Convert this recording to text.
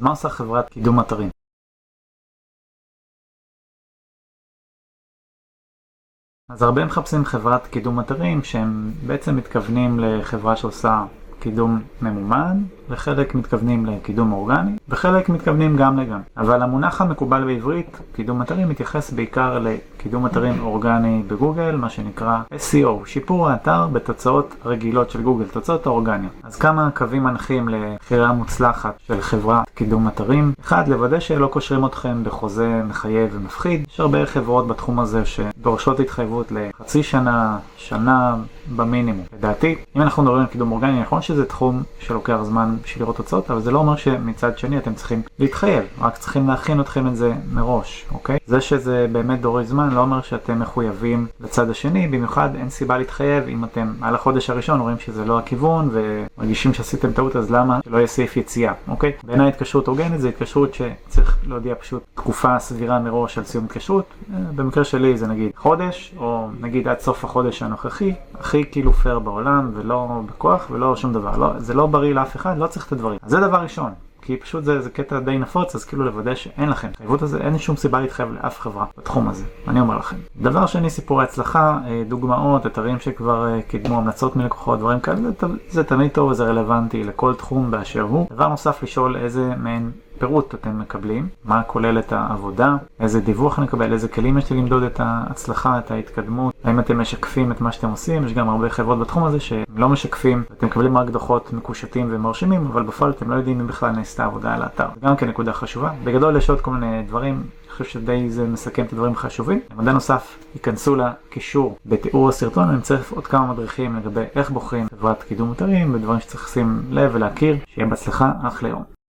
אז מה עושה חברת קידום אתרים? אז הרבה מחפשים חברת קידום אתרים שהם בעצם מתכוונים לחברה שעושה קידום ממומן, וחלק מתכוונים לקידום אורגני, וחלק מתכוונים גם לגם. אבל המונח המקובל בעברית, קידום אתרים, מתייחס בעיקר לקידום אתרים אורגני בגוגל, מה שנקרא SEO, שיפור האתר בתוצאות רגילות של גוגל, תוצאות האורגניות. אז כמה קווים מנחים לבחירה מוצלחת של חברת קידום אתרים. אחד, לוודא שלא קושרים אתכם בחוזה מחייב ומפחיד. יש הרבה חברות בתחום הזה שדורשות התחייבות לחצי שנה, שנה במינימום. לדעתי, אם אנחנו מדברים על קידום אורגני, נכון שזה תחום שלוקח זמן בשביל לראות תוצאות, אבל זה לא אומר שמצד שני אתם צריכים להתחייב, רק צריכים להכין אתכם את זה מראש, אוקיי? זה שזה באמת דורש זמן לא אומר שאתם מחויבים לצד השני, במיוחד אין סיבה להתחייב אם אתם על החודש הראשון רואים שזה לא הכיוון ומרגישים שעשיתם טעות אז למה שלא יהיה סעיף יציאה, אוקיי? בעיניי התקשרות הוגנת זה התקשרות שצריך להודיע פשוט תקופה סבירה מראש על סיום התקשרות, אה, במקרה שלי זה נגיד חודש, או נגיד עד סוף החודש הנוכחי, הכי כאילו פייר בעולם ולא בכוח ולא שום דבר, לא, זה לא בריא לאף אחד, לא צריך את הדברים. זה דבר ראשון, כי פשוט זה, זה קטע די נפוץ, אז כאילו לוודא שאין לכם. התחייבות הזה, אין שום סיבה להתחייב לאף חברה בתחום הזה, אני אומר לכם. דבר שני, סיפורי הצלחה, אה, דוגמאות, אתרים שכבר אה, קידמו המלצות מלקוחות, דברים כאלה, זה, זה תמיד טוב וזה רלוונטי לכל תחום באשר הוא. דבר נוסף, לשאול איזה מעין פירוט אתם מקבלים, מה כולל את העבודה, איזה דיווח נקבל, איזה כלים יש לי למדוד את ההצלחה, את ההתקדמות, האם אתם משקפים את מה שאתם עושים, יש גם הרבה חברות בתחום הזה שהם לא משקפים, אתם מקבלים רק דוחות מקושטים ומרשימים, אבל בפועל אתם לא יודעים אם בכלל נעשתה עבודה על האתר. גם כן נקודה חשובה. בגדול יש עוד כל מיני דברים, אני חושב שדי זה מסכם את הדברים החשובים. למדע נוסף, ייכנסו לקישור בתיאור הסרטון, אני מצרף עוד כמה מדריכים לגבי איך בוחרים חברת קידום אתרים ודברים שצריך לשים לב ולהכיר, שיהיה בהצלחה, אחלה יום.